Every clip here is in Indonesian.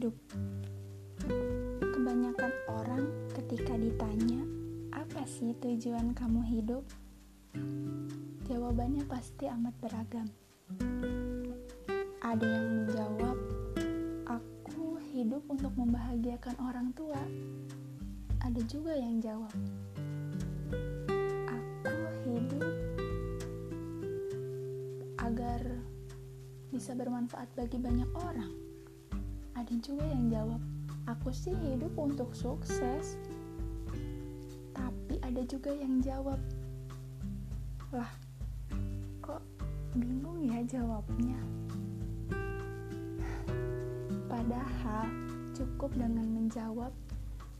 hidup. Kebanyakan orang ketika ditanya, "Apa sih tujuan kamu hidup?" Jawabannya pasti amat beragam. Ada yang menjawab, "Aku hidup untuk membahagiakan orang tua." Ada juga yang jawab, "Aku hidup agar bisa bermanfaat bagi banyak orang." Ada juga yang jawab, "Aku sih hidup untuk sukses." ada juga yang jawab lah kok bingung ya jawabnya? Padahal cukup dengan menjawab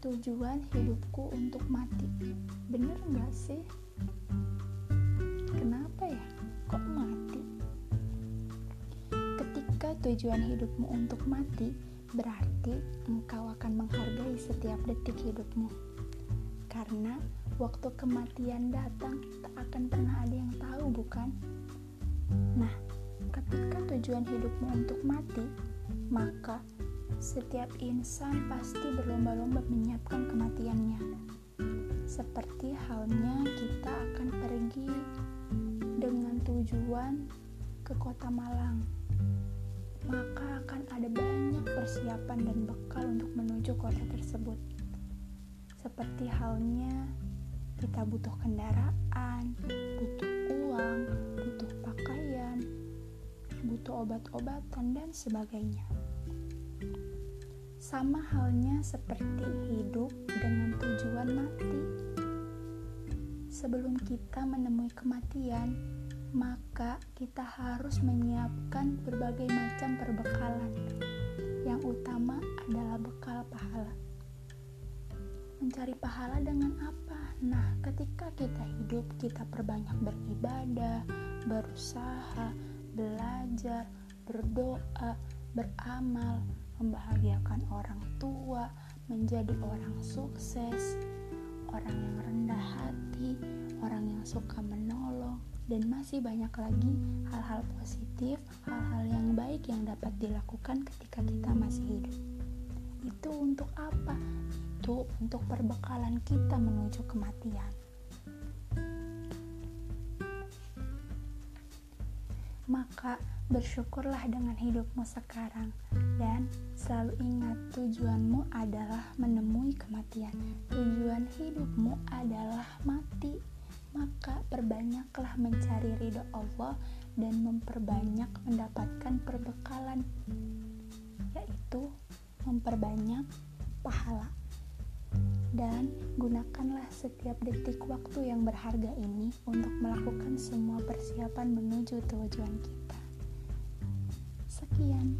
tujuan hidupku untuk mati. Bener nggak sih? Kenapa ya? Kok mati tujuan hidupmu untuk mati berarti engkau akan menghargai setiap detik hidupmu karena waktu kematian datang tak akan pernah ada yang tahu bukan? Nah, ketika tujuan hidupmu untuk mati, maka setiap insan pasti berlomba-lomba menyiapkan kematiannya. Seperti halnya kita akan pergi dengan tujuan ke kota Malang. Maka akan ada banyak persiapan dan bekal untuk menuju kota tersebut. Seperti halnya kita butuh kendaraan, butuh uang, butuh pakaian, butuh obat-obatan, dan sebagainya. Sama halnya seperti hidup dengan tujuan mati. Sebelum kita menemui kematian, maka kita harus menyiapkan berbagai macam perbekalan. Yang utama adalah bekal pahala. Mencari pahala dengan apa? Nah, ketika kita hidup, kita perbanyak beribadah, berusaha, belajar, berdoa, beramal, membahagiakan orang tua, menjadi orang sukses, orang yang rendah hati, orang yang suka menolong, dan masih banyak lagi hal-hal positif, hal-hal yang baik yang dapat dilakukan ketika kita masih hidup. Itu untuk apa? itu untuk perbekalan kita menuju kematian. Maka bersyukurlah dengan hidupmu sekarang dan selalu ingat tujuanmu adalah menemui kematian. Tujuan hidupmu adalah mati. Maka perbanyaklah mencari ridho Allah dan memperbanyak mendapatkan perbekalan yaitu memperbanyak pahala dan gunakanlah setiap detik waktu yang berharga ini untuk melakukan semua persiapan menuju tujuan kita. Sekian.